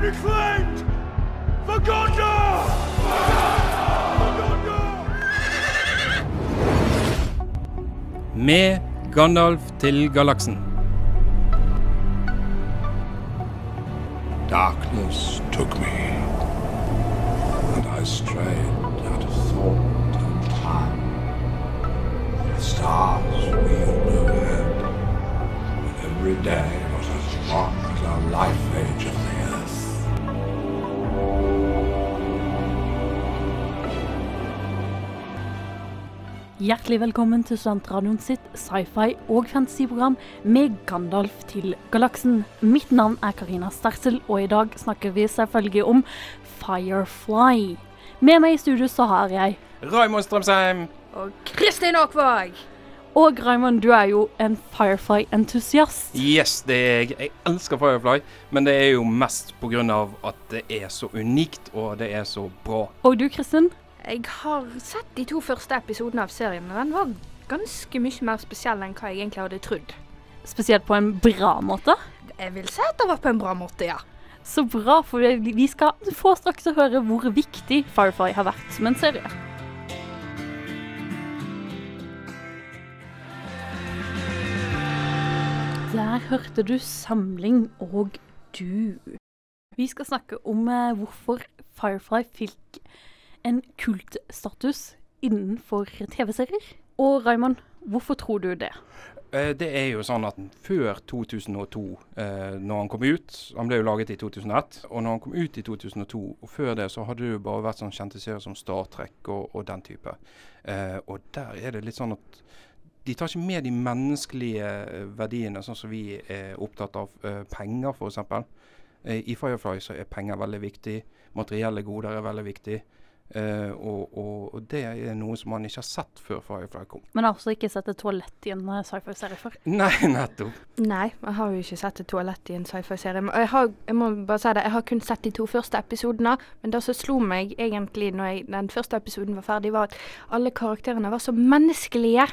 reclaimed for Gondor! For Gondor! Med Gandalf til galaksen. Darkness took me, and I strayed out of thought and time. The stars wheeled overhead, and every day was as long as our life Hjertelig velkommen til Studentradioen sitt sci-fi og fantasy-program med Gandalf til galaksen. Mitt navn er Karina Stersel, og i dag snakker vi selvfølgelig om Firefly. Med meg i studio så har jeg Raymond Strømsheim. Og Kristin Aakvåg! Og Raymond, du er jo en Firefly-entusiast. Yes, det er jeg. Jeg elsker Firefly, men det er jo mest pga. at det er så unikt, og det er så bra. Og du, Kristin? Jeg har sett de to første episodene av serien, og den var ganske mye mer spesiell enn hva jeg egentlig hadde trodd. Spesielt på en bra måte. Jeg vil si at det var på en bra måte, ja. Så bra, for vi skal få straks å høre hvor viktig Firefly har vært som en serie. Der hørte du Samling og du. Vi skal snakke om eh, hvorfor Firefly fikk en kultstatus innenfor TV-serier. Og Raymond, hvorfor tror du det? Eh, Det er jo sånn at før 2002, eh, når han kom ut Han ble jo laget i 2001. Og når han kom ut i 2002, og før det, så hadde det jo bare vært sånn kjente serier som Star Trek og, og den type. Eh, og der er det litt sånn at de tar ikke med de menneskelige verdiene, sånn som vi er opptatt av. Penger, f.eks. Eh, I Firefly så er penger veldig viktig. Materielle goder er veldig viktig. Eh, og, og, og det er noe som man ikke har sett før Firefly kom. Men har også ikke sett et toalett i en eh, sci-fi-serie før. Nei, nettopp. Nei, jeg har jo ikke sett et toalett i en sci-fi-serie. Men Jeg, har- jeg må bare si det, jeg har kun sett de to første episodene. Men det som slo meg egentlig når jeg, den første episoden var ferdig, var at alle karakterene var så menneskelige.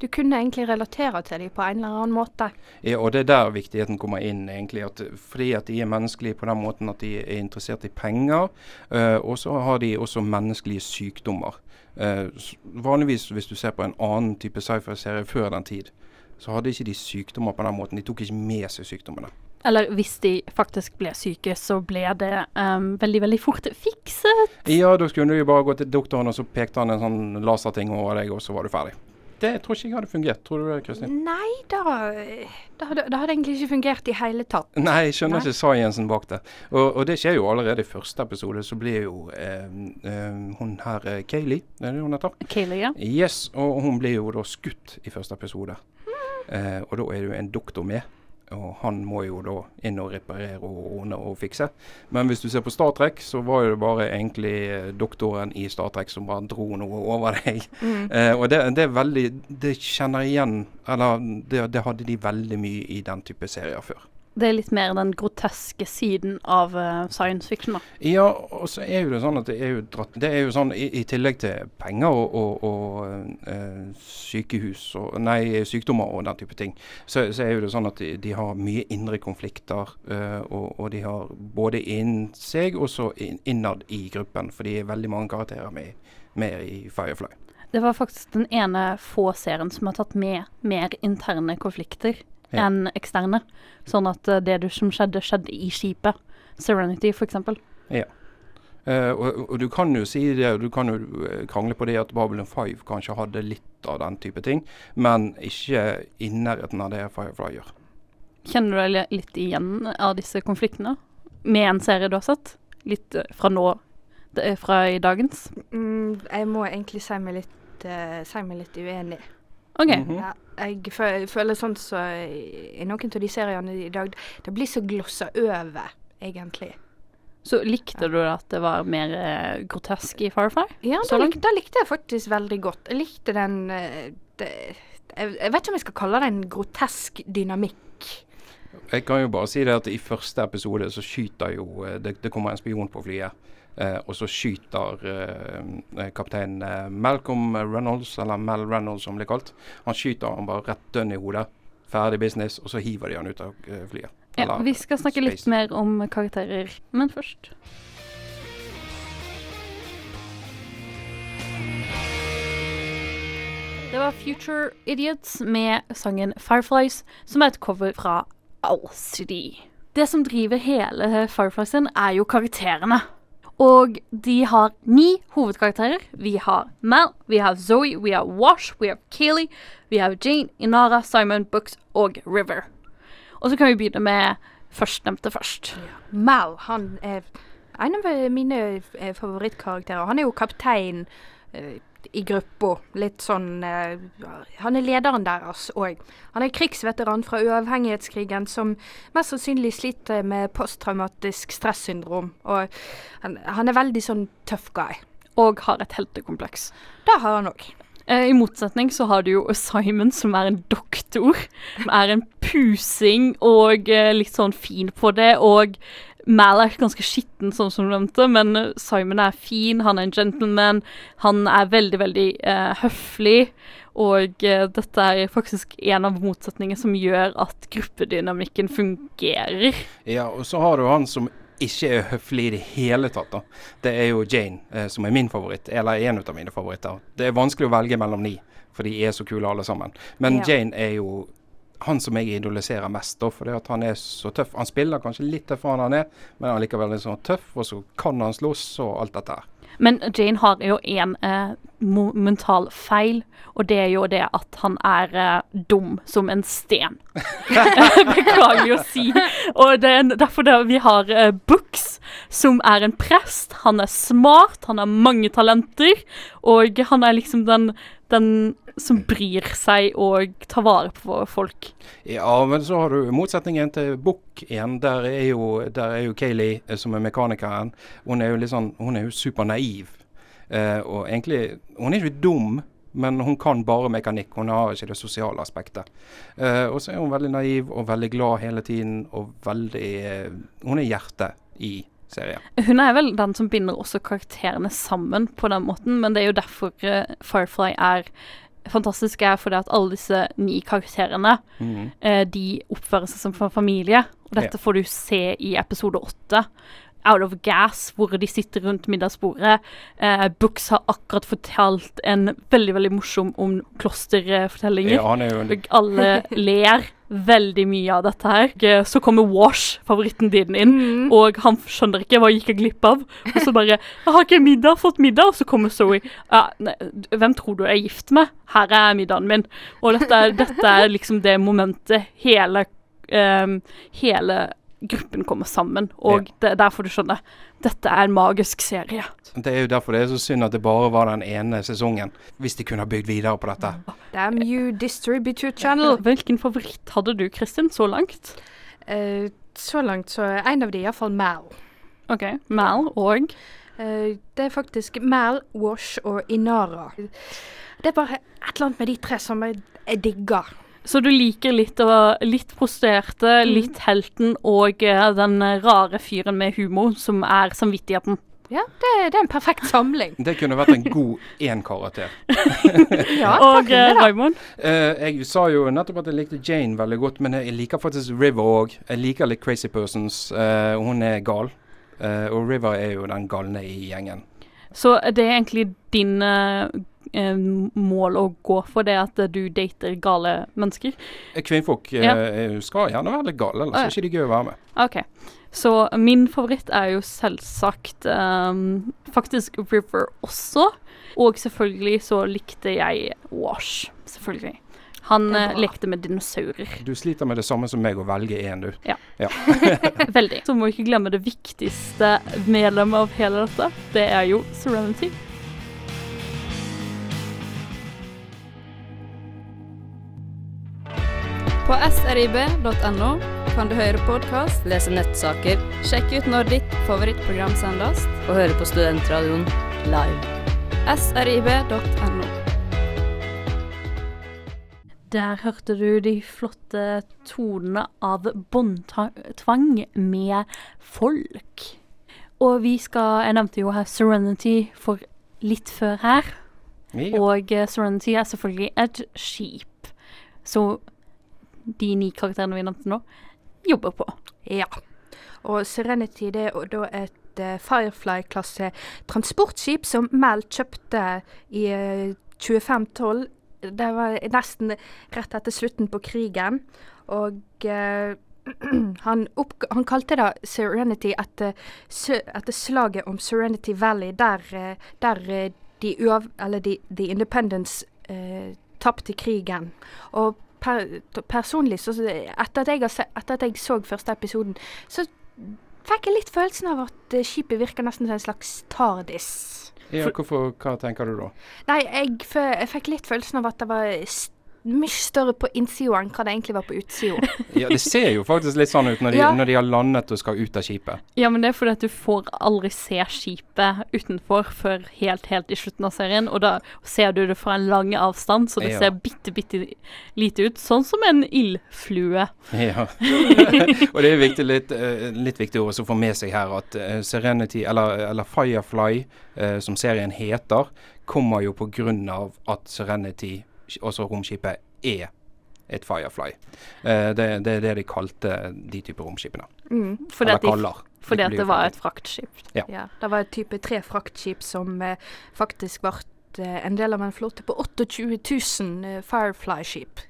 Du kunne egentlig relatere til dem på en eller annen måte. Ja, og det er der viktigheten kommer inn, egentlig. At, fordi at de er menneskelige på den måten at de er interessert i penger. uh, og så har de også menneskelige sykdommer. Uh, vanligvis hvis du ser på en annen type sci-fi-serie før den tid, så hadde ikke de sykdommer på den måten. De tok ikke med seg sykdommene. Eller hvis de faktisk ble syke, så ble det um, veldig, veldig fort fikset. Ja, da skulle du jo bare gå til doktoren, og så pekte han en sånn laserting over deg, og så var du ferdig. Det tror ikke jeg hadde fungert. Tror du det, Kristin? Nei, da, det hadde, det hadde egentlig ikke fungert i hele tatt. Nei, jeg skjønner Nei. ikke sciencen bak det. Og, og det skjer jo allerede i første episode. Så blir jo eh, eh, hun her eh, Kayleigh, er det hun heter? Kayleigh, ja. Yes, og hun blir jo da skutt i første episode. Eh, og da er det jo en doktor med. Og han må jo da inn og reparere og ordne og fikse. Men hvis du ser på Star Trek, så var jo det bare egentlig eh, doktoren i Star Trek som bare dro noe over deg. Eh, og det, det er veldig Det kjenner igjen Eller det, det hadde de veldig mye i den type serier før. Det er litt mer den groteske siden av uh, science fiction, da. Ja, og så er jo det sånn at det er jo dratt Det er jo sånn i, i tillegg til penger og, og, og uh, sykehus og Nei, sykdommer og den type ting, så, så er jo det sånn at de, de har mye indre konflikter. Uh, og, og de har både innen seg og så inn- innad i gruppen, for de er veldig mange karakterer med, med i Firefly. Det var faktisk den ene få serien som har tatt med mer interne konflikter Ja. enn eksterne. Sånn at eh, det du, som skjedde, skjedde i skipet. Serenity, for eksempel. Uh, og, og du kan jo si det, og du kan jo eh, krangle på det at Babylon 5 kanskje hadde litt av den type ting, men ikke i nærheten av det Firefly gjør. Kjenner du deg litt igjen av disse konfliktene? Med en serie du har sett? Litt fra nå, fra i dagens? Mm, jeg må egentlig si meg litt, uh, si meg litt uenig. OK. Mhm. Ja, jeg føler sånn så i noen av de seriene i dag Det blir så glossa over, egentlig. Så likte du at det var mer eh, grotesk i Firefly? Ja, Så da, lik, da likte jeg faktisk veldig godt. Jeg likte den eh, det, jeg, jeg vet ikke om jeg skal kalle det en grotesk dynamikk. Jeg kan jo bare si det at i første episode så skyter jo eh, Det, det kommer en spion på flyet. Eh, og så skyter eh, kaptein eh, Malcolm Reynolds, eller Mel Reynolds som det blir kalt. Han skyter han bare rett dønn i hodet. Ferdig business, og så hiver de han ut av flyet. Ja, vi skal snakke litt mer om karakterer, men først Det var Future Idiots med sangen Fireflies, som er et cover fra LCD. Det som driver hele Firefliesen, er jo karakterene. Og de har ni hovedkarakterer. Vi har Mal, vi har Zoe, vi har Wash, vi har Kayleigh, vi har Jane, Inara, Simon, Books og River. Og så kan vi begynne med førstnevnte først. Mal, han er en av mine eh, favorittkarakterer. Han er jo kaptein eh, i gruppa. Litt sånn eh, Han er lederen deres òg. Han er krigsveteran fra uavhengighetskrigen som mest sannsynlig sliter med posttraumatisk stressyndrom. Og han, han er veldig sånn tøff guy. Og har et heltekompleks. Det har han òg. Eh, I motsetning så har du jo Simon, som er en doktor. Som er en pusing og eh, litt sånn fin på det. Og Mal er ganske skitten, sånn som du nevnte, men Simon er fin. Han er en gentleman. Han er veldig, veldig eh, høflig. Og eh, dette er faktisk en av motsetningene som gjør at gruppedynamikken fungerer. Ja, og så har du han som ikke er høflig i det hele tatt. da. Det er jo Jane, eh, som er min favoritt. Eller en av mine favoritter. Det er vanskelig å velge mellom ni, for de er så kule alle sammen. Men Ja. Jane er jo han som jeg idoliserer mest, da, fordi at han er så tøff. Han spiller kanskje litt tøffere enn han er, men han er likevel sånn tøff, og så kan han slåss og alt dette her. Men Jane har jo en eh, momental feil, og det er jo det at han er eh, dum som en sten. Beklagelig å si. Og det er derfor det, vi har eh, Books, som er en prest. Han er smart, han har mange talenter, og han er liksom den, den som bryr seg og tar vare på folk. Ja, men så har du motsetningen til Bukk igjen. Der er jo, der er jo Kayleigh, eh, som er mekanikeren. Hun er jo litt sånn, hun er jo supernaiv. Eh, og egentlig Hun er ikke dum, men hun kan bare mekanikk. Hun har ikke det sosiale aspektet. Eh, og så er hun veldig naiv og veldig glad hele tiden, og veldig eh, Hun er hjertet i serien. Hun er vel den som binder også karakterene sammen på den måten, men det er jo derfor eh, Firefly er fantastisk, er fordi at alle disse ni karakterene mm. eh, de oppfører seg som familie. Og dette Ja. får du se i episode åtte. Out of Gas, hvor de sitter rundt middagsbordet. Eh, Books har akkurat fortalt en veldig veldig morsom om klosterfortellinger. Ja, han jo alle ler veldig mye av dette her. Eh, Så kommer Wash, favoritten din, inn, og han skjønner ikke hva gikk jeg glipp av. Og så bare 'Jeg har ikke middag, fått middag.' Og så kommer Zoe. Ja, nei, 'Hvem tror du jeg er gift med? Her er middagen min.' Og dette dette er liksom det momentet hele um, Hele gruppen kommer sammen, og det er derfor du skjønner. Dette er en magisk serie. Det er jo derfor det er så synd at det bare var den ene sesongen. Hvis de kunne ha bygd videre på dette. Damn you distributor channel. Hvilken favoritt hadde du, Kristin, så langt? Uh, så langt så en av de iallfall Mal. OK. Mal og Uh, det er faktisk Mal, Wash og Inara. Det er bare et eller annet med de tre som jeg, jeg digger. Så du liker litt, av- litt prostituerte, Mm. litt helten og eh, den eh, rare fyren med humor som er samvittigheten. Ja, det, det er en perfekt samling. Det kunne vært en god én-karakter. Ja, og eh. Raymond. Uh, jeg sa jo nettopp at jeg likte Jane veldig godt, men jeg liker faktisk River òg. Jeg liker litt Crazy Persons. Uh, hun er gal. uh, og River er jo den galne i gjengen. Så det er egentlig din mål å gå for det at eh, du dater gale mennesker? Eh, Kvinnfolk eh, Ja. skal gjerne være litt gale, ellers ja. er ikke de gøy å være med. OK. Så min favoritt er jo selvsagt um, faktisk River også. Og selvfølgelig så likte jeg Wash. Selvfølgelig. Han eh, lekte med dinosaurer. Du sliter med det samme som meg å velge én, du. Ja, Veldig. Så må vi ikke glemme det viktigste medlemmet av hele dette. Det er jo Serenity. På srib.no kan du høre podkast, lese nettsaker, sjekke ut når ditt favorittprogram sendes, og høre på Studentradioen live. srib.no. Der hørte du de flotte tonene av båndtvang med folk. Og vi skal Jeg nevnte jo her Serenity for litt før her. Ja. Og eh, Serenity er selvfølgelig et skip. Så de ni karakterene vi nevnte nå, jobber på. Ja. Og Serenity det er da et eh, Firefly-klasse transportskip som Mel kjøpte i eh, 2512. Det var nesten rett etter slutten på krigen. Og eh, han, opp, han kalte det Serenity etter, etter slaget om Serenity Valley, der, eh, der eh, de, de, The Independence eh, tapte krigen. Og per, personlig, så, etter, at jeg etter at jeg så første episoden, så fikk jeg litt følelsen av at eh, skipet virker nesten som en slags TARDIS. Ja, hvorfor, hva tenker du da? Nei, jeg, jeg fikk litt følelsen av at det var mye større på innsida enn hva det egentlig var på utsida. Ja, Det ser jo faktisk litt sånn ut når de, Ja. når de har landet og skal ut av skipet. Ja, men det er fordi at du får aldri se skipet utenfor før helt, helt i slutten av serien. Og da ser du det fra en lang avstand, så det Ja. ser bitte, bitte lite ut. Sånn som en ildflue. Ja. og det er viktig, litt, eh, litt viktig å få med seg her at eh, Serenity, eller, eller Firefly, eh, som serien heter, kommer jo av at Serenity, også romskipet, er et Firefly. Eh, det, det er det de kalte de typer romskipene. Mm. Fordi eller de, kaller. fordi at det var et fraktskip. Ja. Ja, det var et type tre fraktskip som eh, faktisk ble eh, en del av en flåte på 28 000 eh, Firefly-skip.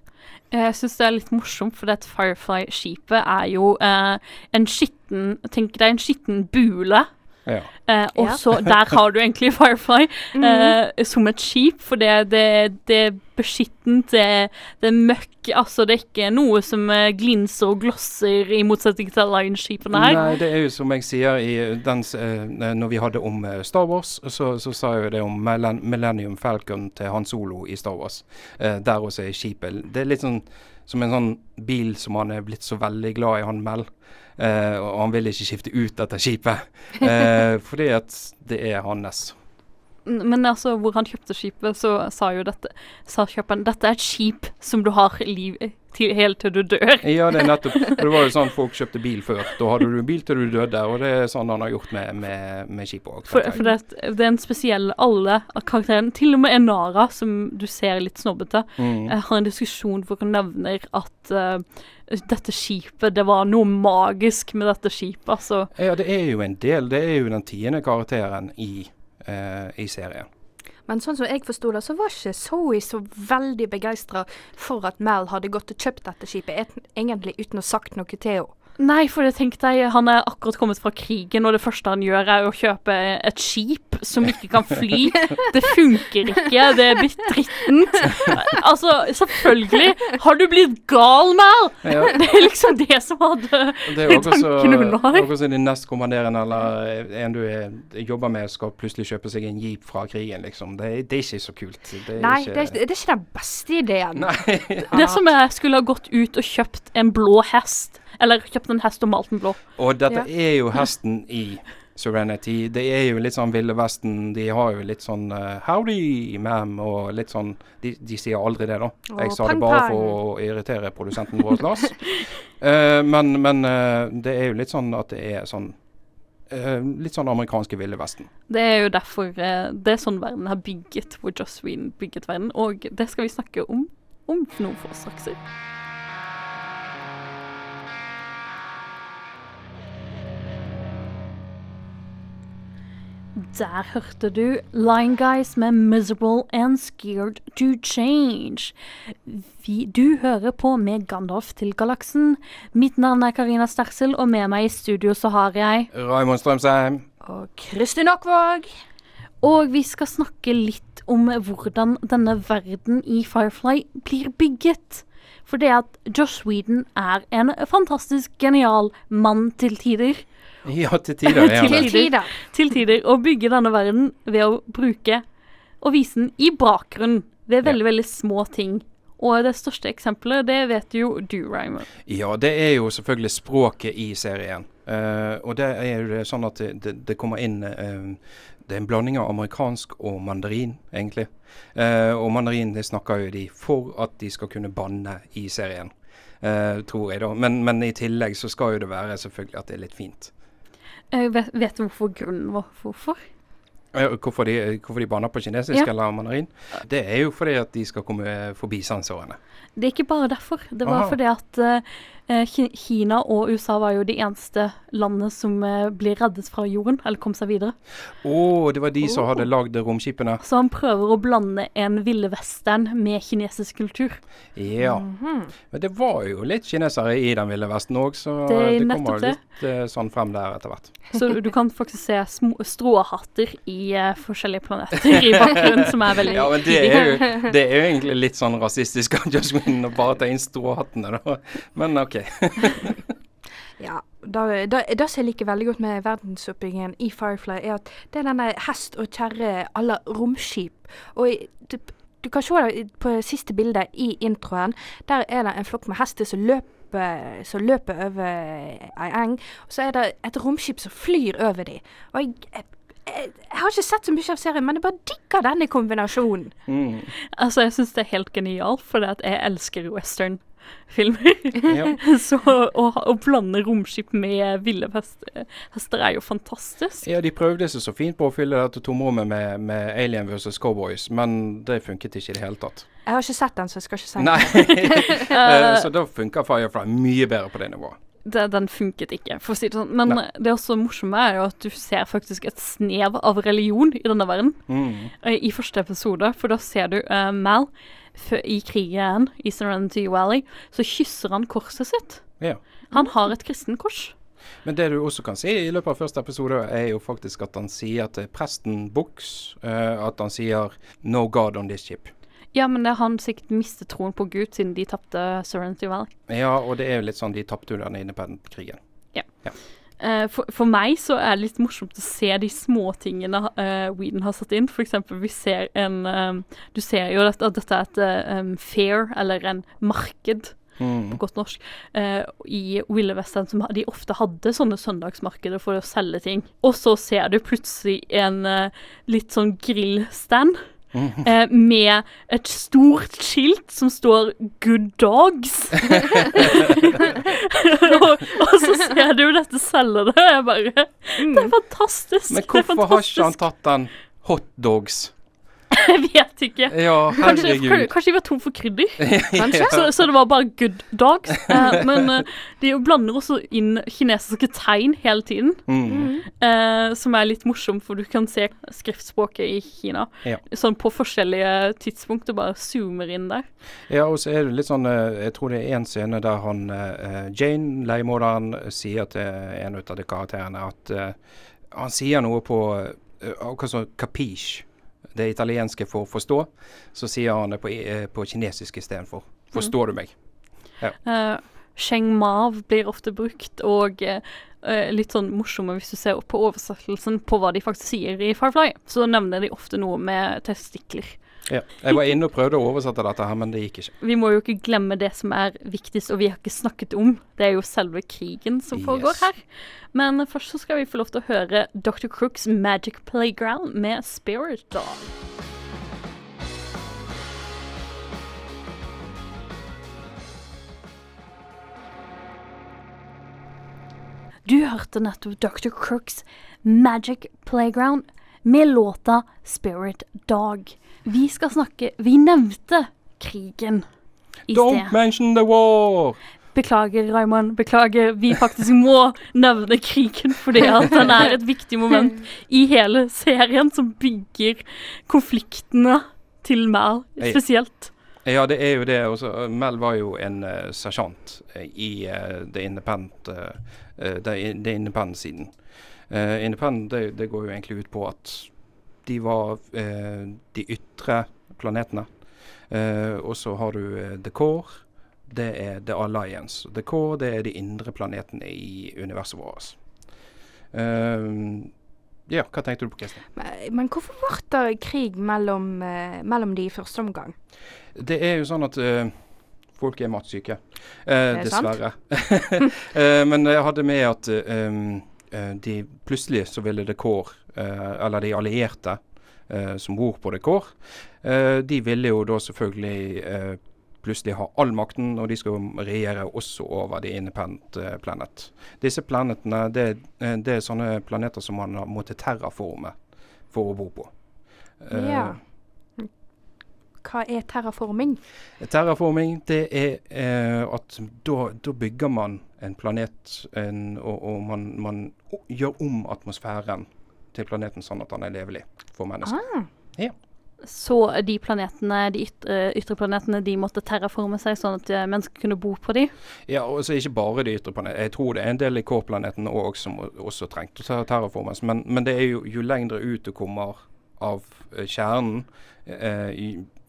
Jeg syns det er litt morsomt, for dette Firefly-skipet er jo eh, en skitten Tenk deg en skitten bule. Ja. Eh, og Ja. så der har du egentlig Firefly Mhm. eh, som et skip, for det, det, det er beskittent, det, det er møkk. Altså, det er ikke noe som eh, glinser og glosser, i motsetning til Line-skipene her. Nei, det er jo som jeg sier i den, eh, når vi hadde om eh, Star Wars, så, så sa jeg jo det om Millennium Falcon til Han Solo i Star Wars. Eh, der også er skipet Det er litt sånn som en sånn bil som han er blitt så veldig glad i, han Mel. Eh, og han vil ikke skifte ut dette skipet. Eh, fordi at det er hans. Men altså, hvor han kjøpte skipet, så sa jo dette Sa kjøperen dette er et skip som du har liv til helt til du dør. Ja, det er nettopp. Det var jo sånn folk kjøpte bil før. Da hadde du bil til du døde, og det er sånn han har gjort med, med, med skipet òg. For, for det, det er en spesiell Alle karakterene, til og med Enara, som du ser litt snobbete, Mm. Jeg har en diskusjon hvor hun nevner at uh, dette skipet Det var noe magisk med dette skipet. Altså. Ja, det er jo en del. Det er jo den tiende karakteren i, eh, i serien. Men sånn som jeg forsto det, så var ikke Zoe så veldig begeistra for at Mel hadde gått og kjøpt dette skipet, egentlig uten å ha sagt noe til henne. Nei, for jeg tenkte jeg, han er akkurat kommet fra krigen, og det første han gjør, er å kjøpe et skip som ikke kan fly. Det funker ikke, det er blitt drittent. Altså, selvfølgelig. Har du blitt gal, Mel? Ja, Det er liksom det som hadde det Tanken hun har. akkurat som din nestkommanderende eller en du er, jobber med, skal plutselig kjøpe seg en jeep fra krigen, liksom. Det, det er ikke så kult. Det er Nei, ikke, det, er- det er ikke den beste ideen. Nei. Det som jeg skulle ha gått ut og kjøpt en blå hest. Eller kjøpt en hest og malt den blå. Og dette Ja. er jo hesten i Serenity. Det er jo litt sånn Ville Vesten. De har jo litt sånn uh, Howdy, ma'am, og litt sånn De, de sier aldri det, da. Jeg sa det bare pang. for å irritere produsenten vår, Lars. Uh, men men uh, det er jo litt sånn at det er sånn eh, Litt sånn amerikanske Ville Vesten. Det er jo derfor det er sånn verden har bygget, hvor Joss Ween bygget verden. Og det skal vi snakke om om noen få straks. Der hørte du Line Guys med 'Miserable and Scared to Change'. Vi, du hører på med Gandalf til galaksen. Mitt navn er Karina Stersel, og med meg i studio så har jeg Raymond Strømsheim. Og Kristin Aakvåg. Og vi skal snakke litt om hvordan denne verden i Firefly blir bygget. For det at Josh Whedon er en fantastisk genial mann til tider. Ja, til tider. er Til tider. Til tider å bygge denne verden ved å bruke og vise den i bakgrunnen ved veldig, veldig små ting. Og det største eksempelet, det vet jo du, Raymond Ja, det er jo selvfølgelig språket i serien. Uh, og det er jo sånn at det, det, det kommer inn uh, Det er en blanding av amerikansk og mandarin, egentlig. Uh, og mandarin det snakker jo de for at de skal kunne banne i serien, eh, tror jeg da. Men, men i tillegg så skal jo det være selvfølgelig at det er litt fint. Eh, vet, vet du hvorfor grunnen var hvorfor? Eh, Hvorfor de, hvorfor de baner på kinesisk Ja. eller mandarin? Det er jo fordi at de skal komme forbi sensorene. Det er ikke bare derfor. Det var Aha. fordi at eh, Eh, Kina og USA var jo de eneste landene som eh, ble reddet fra jorden, eller kom seg videre. Å, det var de som hadde lagd romskipene. Så han prøver å blande en ville western med kinesisk kultur. Ja. Mhm. Men det var jo litt kinesere i den ville vesten òg, så Det det, kommer litt eh, sånn frem der etter hvert. Så du kan faktisk se stråhatter i uh, forskjellige planeter i bakgrunnen, som er veldig Ja, men det er jo, det er jo egentlig litt sånn rasistisk av Whedon å bare ta inn stråhattene, da. Men OK. Ja, det som jeg liker veldig godt med verdensoppbyggingen i Firefly, er at det er denne hest og kjerre à la romskip. Og i- du, du kan se det på det siste bildet i introen. Der er det en flokk med hester som løper, som løper over ei eng. Og så er det et romskip som flyr over dem. Og jeg, jeg, jeg, jeg har ikke sett så mye av serien, men jeg bare digger denne kombinasjonen. Mm. Altså, jeg syns det er helt genialt, for jeg elsker Ja. Så å, å blande romskip med ville hester er jo fantastisk. ja, de prøvde seg så fint på å fylle dette tomrommet med, med Alien versus Cowboys, men det funket ikke i det hele tatt. Jeg har ikke sett den, så jeg skal ikke si Nei. Eh, Eh, så da funker Firefly mye bedre på det nivået. det, den funket ikke, for å si det sånn. Men Nei. det er også morsomme er jo at du ser faktisk et snev av religion i denne verden. Mm. eh, I første episode, for da ser du uh, Mal i krigen i Serenity Valley, så kysser han korset sitt. Ja. Han har et kristen kors. Men det du også kan si i løpet av første episode, er jo faktisk at han sier til presten Bux uh, at han sier 'No God on this ship'. Ja, men det han sikkert mistet troen på Gud siden de tapte Serenity Valley. Ja, og det er jo litt sånn de tapte under den independent-krigen. Eh, for, for meg så er det litt morsomt å se de småtingene uh, Whedon har satt inn. For eksempel, vi ser en um, Du ser jo at, at dette er et eh, um, fair, eller en marked, Mm. på godt norsk, uh, i Ville Western, som de ofte hadde sånne søndagsmarkeder for å selge ting. Og så ser du plutselig en uh, litt sånn grillstand. Mm. eh, med et stort skilt som står 'Good Dogs'. og, og så ser du dette selge det, og jeg bare Det er fantastisk. Men hvorfor har ikke han tatt den hotdogs? Jeg vet ikke. Ja, Kanskje, kanskje de var tom for krydder? Kanskje? Så, så det var bare good dogs. Eh, men eh, de blander også inn kinesiske tegn hele tiden, Mm. eh, som er litt morsomt, for du kan se skriftspråket i Kina Ja. sånn på forskjellige tidspunkt, og bare zoomer inn der. Ja, og så er det litt sånn eh, Jeg tror det er en scene der han eh, Jane, leiemorderen, sier til en av de karakterene at eh, Han sier noe på uh, akkurat sånn capiche, det italienske for forstå. Så sier han det på, eh, på kinesisk istedenfor. Forstår du meg? Uh, Sheng Mav blir ofte brukt, og eh, litt sånn morsomme hvis du ser på oversettelsen på hva de faktisk sier i Firefly. Så nevner de ofte noe med testikler. Ja. Jeg var inne og prøvde å oversette dette her, men det gikk ikke. Vi må jo ikke glemme det som er viktigst, og vi har ikke snakket om. Det er jo selve krigen som foregår Yes. her. Men først så skal vi få lov til å høre Dr. Crooks Magic Playground med Spirit Dog. Du hørte nettopp Dr. Crooks Magic Playground med låta Spirit Dog. Vi skal snakke Vi nevnte krigen i Don't sted. mention the war! Beklager, Raymond. Beklager. Vi faktisk må nevne krigen fordi at den er et viktig moment i hele serien som bygger konfliktene til Mal spesielt. Ja, det er jo det. Også, uh, Mel var jo en uh, sersjant uh, i uh, The Independent uh, uh, The, The Independent-siden. Uh, Independent det, det går jo egentlig ut på at de var uh, de ytre planetene. Uh, og så har du uh, The Core. Det er The Alliance. The Core det er de indre planetene i universet vårt. Ja, hva tenkte du på, Kristin? Men, men hvorfor ble det krig mellom, eh, mellom de i første omgang? Det er jo sånn at eh, folk er matsyke. Eh, er dessverre. Eh, men jeg hadde med at eh, um, eh, de plutselig så ville The Core, eh, eller de allierte eh, som bor på The Core, eh, de ville jo da selvfølgelig eh, plutselig ha all makten, og de skal regjere også over The Independent eh, Planet. Disse planetene, det, eh, det er sånne planeter som man har måttet terraforme for å bo på. Eh, Ja. hva er terraforming? Terraforming, det er eh, at da, da bygger man en planet en, og, og man, man gjør om atmosfæren til planeten sånn at den er levelig for mennesker. Ah, Så de planetene, de ytre, ytre planetene, de måtte terraforme seg sånn at eh, mennesker kunne bo på de. Ja, og så ikke bare de ytre planetene. Jeg tror det er en del i K-planeten òg som også trengte å terraformes. Men, men det er jo, jo lengre ut du kommer av eh, kjernen, eh,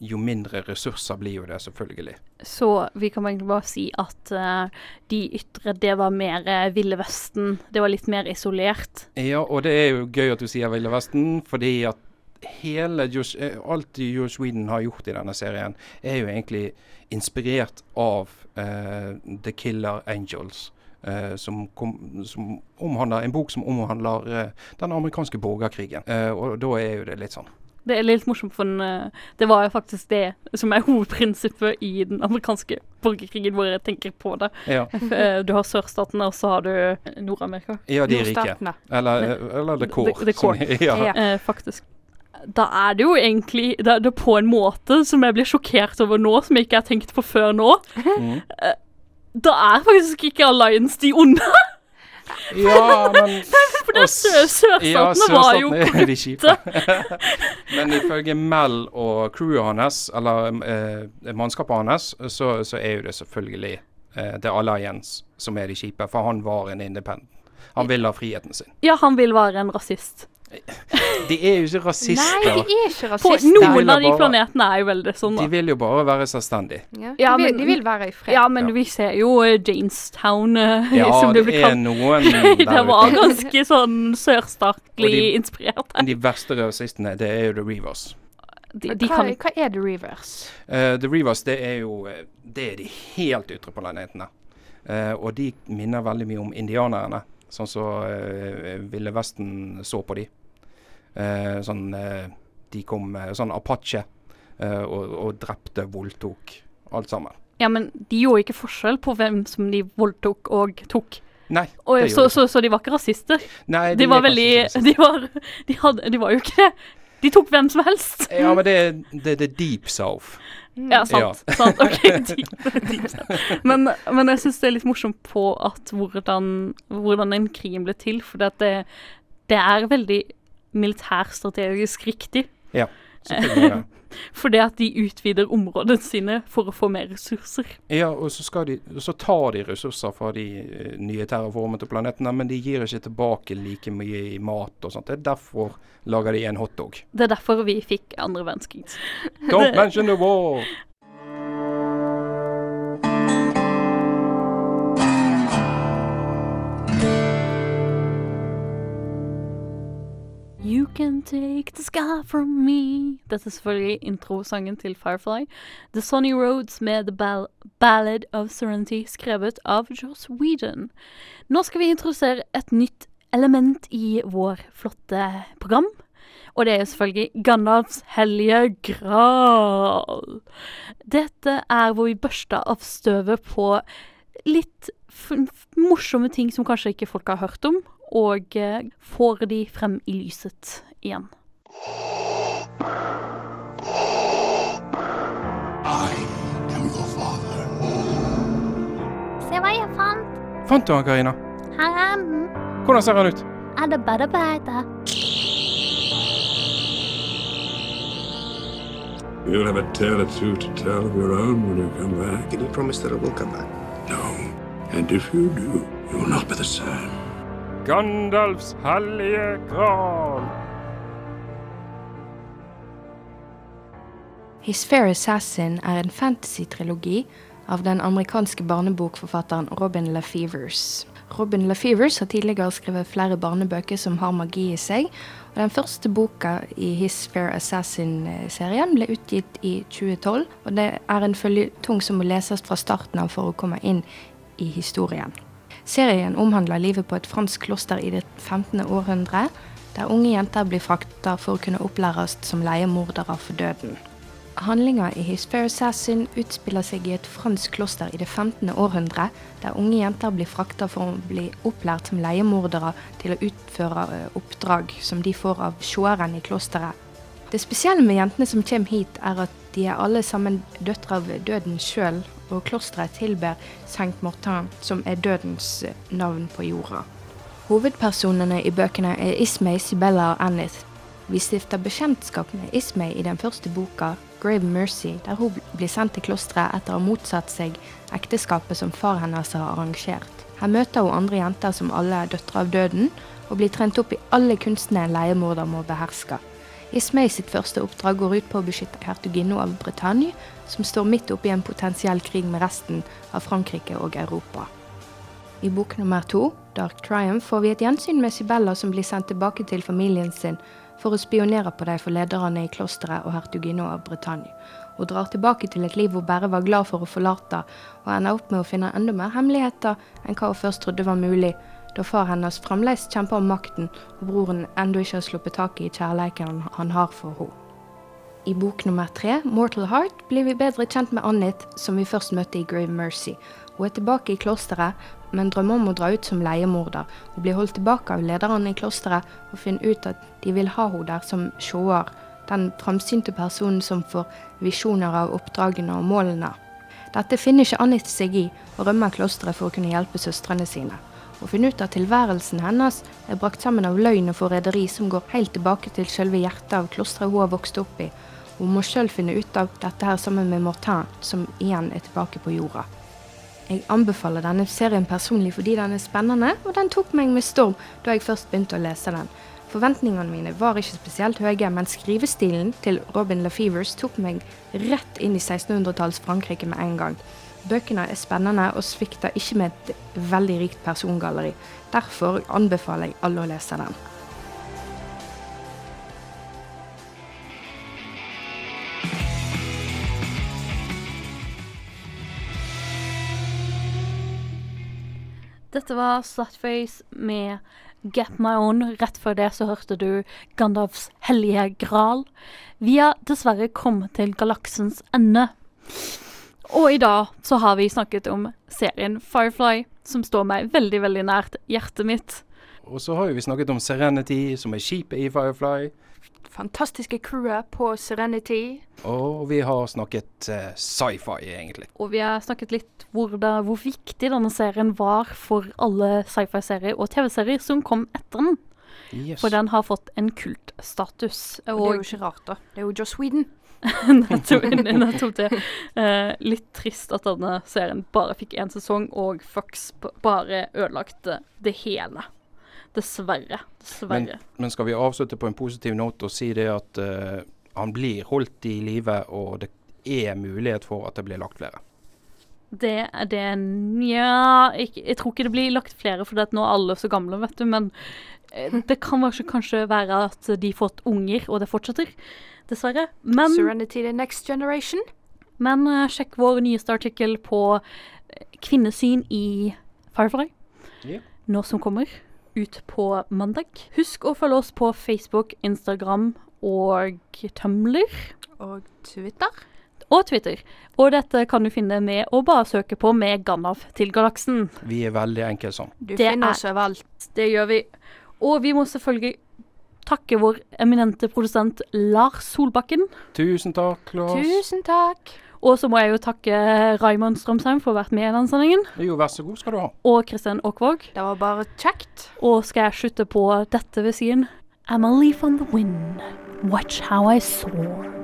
jo- mindre ressurser blir jo det, selvfølgelig. Så vi kan egentlig bare si at eh, de ytre, det var mer Ville Vesten. Det var litt mer isolert. Ja, og det er jo gøy at du sier Ville Vesten, fordi at hele Josh, alt Joe Sweden har gjort i denne serien, er jo egentlig inspirert av eh, The Killer Angels. Eh, som, kom, som omhandler En bok som omhandler eh, den amerikanske borgerkrigen. Eh, og da er jo det litt sånn. Det er litt morsomt, for den, det var jo faktisk det som er hovedprinsippet i den amerikanske borgerkrigen, hvor jeg tenker på det. Ja, Du har sørstatene, og så har du Nord-Amerika. ja de rike. Eller, eller The Core. The- the core. ja. Eh, faktisk. Da er det jo egentlig det, det er på en måte som jeg blir sjokkert over nå, som jeg ikke har tenkt på før nå. Mm. Da er faktisk ikke Alliance de onde, ja, men for det sørstatene ja, var jo kjipe. Men ifølge Mel og crewet hans, eller eh, mannskapet hans, så, så er jo det selvfølgelig eh, The Alliance som er de kjipe. For han var en independent. Han vil ha friheten sin. Ja, han vil være en rasist. De er jo ikke rasister. Nei, de er ikke rasister. På noen av de planetene er jo veldig sånn, De vil jo bare være selvstendige. Ja, Ja, de, vil, de vil være i fred. Ja, men Ja. vi ser jo eh, Janestown, eh, Ja, som det det er noen der ute. det var ganske sånn sørstatlig de- inspirert. De verste rasistene, det er jo The Reavers. De, de hva, kan hva er The Reavers? Uh, The Reavers, det er jo Det er de helt ytre planetene. Uh, og de minner veldig mye om indianerne, sånn som eh, Ville Vesten så på de. Eh, sånn eh, De kom eh, sånn Apache eh, og, og drepte, voldtok, alt sammen. Ja, men de gjorde ikke forskjell på hvem som de voldtok og tok. Nei, Og, det så, de så, så de var ikke rasister. Nei, De var er veldig de var, de, hadde, de var jo ikke De tok hvem som helst. Ja, men det er det, det er Deep South. Ja, sant. sant. Ok, deep, deep. Men, men jeg syns det er litt morsomt på at hvordan, hvordan en krim ble til. For det, det er veldig militærstrategisk riktig. Ja, Selvfølgelig det. Fordi at de utvider områdene sine for å få mer ressurser. Ja, og så, skal de, så tar de ressurser fra de eh, nye terraformete planetene, men de gir ikke tilbake like mye i mat og sånt. Det er derfor lager de en hotdog. Det er derfor vi fikk andre verdenskrig. Don't mention the war! Can take the sky from me. Dette er selvfølgelig introsangen til Firefly. The Sunny Roads med The Ball Ballad of Serenity, skrevet av Joss Whedon. Nå skal vi introdusere et nytt element i vår flotte program. Og det er selvfølgelig Gandalfs hellige gral. Dette er hvor vi børster av støvet på litt morsomme ting som kanskje ikke folk har hørt om, og eh, får de frem i lyset igjen. Se hva jeg fant. Fant du han, Karina? Her er den. Hvordan ser han ut? Er det bare beite? You'll have a tale or two to tell of your own when you come back. Can you promise that I will come back? No. And if you do, you will not be the same. Gandalfs hellige gral. His Fair Assassin er en fantasy-trilogi av den amerikanske barnebokforfatteren Robin LaFevers. Robin LaFevers har tidligere skrevet flere barnebøker som har magi i seg. Og den første boka i His Fair Assassin-serien ble utgitt i 2012. Og det er en føljetung som må leses fra starten av for å komme inn i historien. Serien omhandler livet på et fransk kloster i det 15. århundre, der unge jenter blir frakta for å kunne opplæres som leiemordere for døden. Handlinga i His Fair Assassin utspiller seg i et fransk kloster i det 15. århundre, der unge jenter blir frakta for å bli opplært som leiemordere til å utføre eh, oppdrag som de får av sjåeren i klosteret. Det spesielle med jentene som kommer hit, er at De er alle sammen døtre av døden sjøl, og klosteret tilber Saint Martin, som er dødens eh, navn på jorda. Hovedpersonene i bøkene er Ismay, Sibella og Anith. Vi stifter bekjentskap med Ismay i den første boka, Grave Mercy, der hun blir sendt til klosteret etter å ha motsatt seg ekteskapet som far hennes har arrangert. Her møter hun andre jenter som alle er døtre av døden, og blir trent opp i alle kunstene en leiemorder må beherske. Ismay sitt første oppdrag går ut på å beskytte hertuginno av Bretagne, som står midt oppe i en potensiell krig med resten av Frankrike og Europa. I bok nummer to, Dark Triumph, får vi et gjensyn med Sibella som blir sendt tilbake til familien sin for å spionere på de forlederne i klosteret og hertuginno av Bretagne. Hun drar tilbake til et liv hun bare var glad for å forlate, og ender opp med å finne enda mer hemmeligheter enn hva hun først trodde var mulig, da far hennes fremdeles kjemper om makten, og broren ennå ikke har sluppet taket i kjærleiken han har for henne. I bok nummer tre, Mortal Heart, blir vi bedre kjent med Annit, som vi først møtte i Grave Mercy. Hun er tilbake i klosteret, men drømmer om å dra ut som leiemorder. Hun blir holdt tilbake av lederne i klosteret, og finner ut at de vil ha henne der som sjåer, den framsynte personen som får visjoner av oppdragene og målene. Dette finner ikke Annit seg i, og rømmer klosteret for å kunne hjelpe søstrene sine. Hun finne ut at tilværelsen hennes er brakt sammen av løgn og forræderi som går helt tilbake til selve hjertet av klosteret hun har vokst opp i. Hun må sjøl finne ut av dette her sammen med Mortin, som igjen er tilbake på jorda. Jeg anbefaler denne serien personlig fordi den er spennende, og den tok meg med storm da jeg først begynte å lese den. Forventningene mine var ikke spesielt høye, men skrivestilen til Robin LaFevers tok meg rett inn i 1600-talls Frankrike med en gang. Bøkene er spennende og svikter ikke med et veldig rikt persongalleri. Derfor anbefaler jeg alle å lese den. Dette var Slutface med Get My Own. Rett før det så hørte du Gandalfs hellige gral. Vi har dessverre kommet til galaksens ende. Og i dag så har vi snakket om serien Firefly, som står meg veldig, veldig nært hjertet mitt. Og så har vi snakket om Serenity, som er skipet i Firefly. Fantastiske crewet på Serenity. Og vi har snakket uh, sci-fi, egentlig. Og vi har snakket litt hvor, da, hvor viktig denne serien var for alle sci-fi-serier og TV-serier som kom etter den. Yes. For den har fått en kultstatus. Og det er jo ikke rart, da. Det er jo Joss Whedon. nettopp, nettopp det. Eh, litt trist at denne serien bare fikk én sesong, og Fox bare ødelagte det hele. Dessverre. Men, Dessverre. men skal vi avslutte på en positiv note og si det at uh, han blir holdt i live, og det er mulighet for at det blir lagt flere. Det er det Nja, jeg, jeg tror ikke det blir lagt flere, for nå er alle så gamle, vet du. Men eh, det kan kanskje, kanskje være at de har fått unger, og det fortsetter. Dessverre. Men Serenity The Next Generation. Men uh, sjekk vår nyeste artikkel på eh, kvinnesyn i Firefly. yeah. Nå som kommer. Ut på mandag. Husk å følge oss på Facebook, Instagram og Tumblr. Og Twitter. Og Twitter. Og dette kan du finne med å bare søke på med Gandalf til galaksen. Vi er veldig enkle sånn. Du Det finner er- oss overalt. Det gjør vi. Og vi må selvfølgelig takke vår eminente produsent Lars Solbakken. Tusen takk, Lars. Tusen takk. Og så må jeg jo takke Raymond Strømsheim for å ha vært med i den sendingen. Jo, vær så god skal du ha. Og Kristian Aakvåg. Det var bare kjekt. Og skal jeg slutte på dette ved siden? I'm a leaf on the wind, watch how I soar.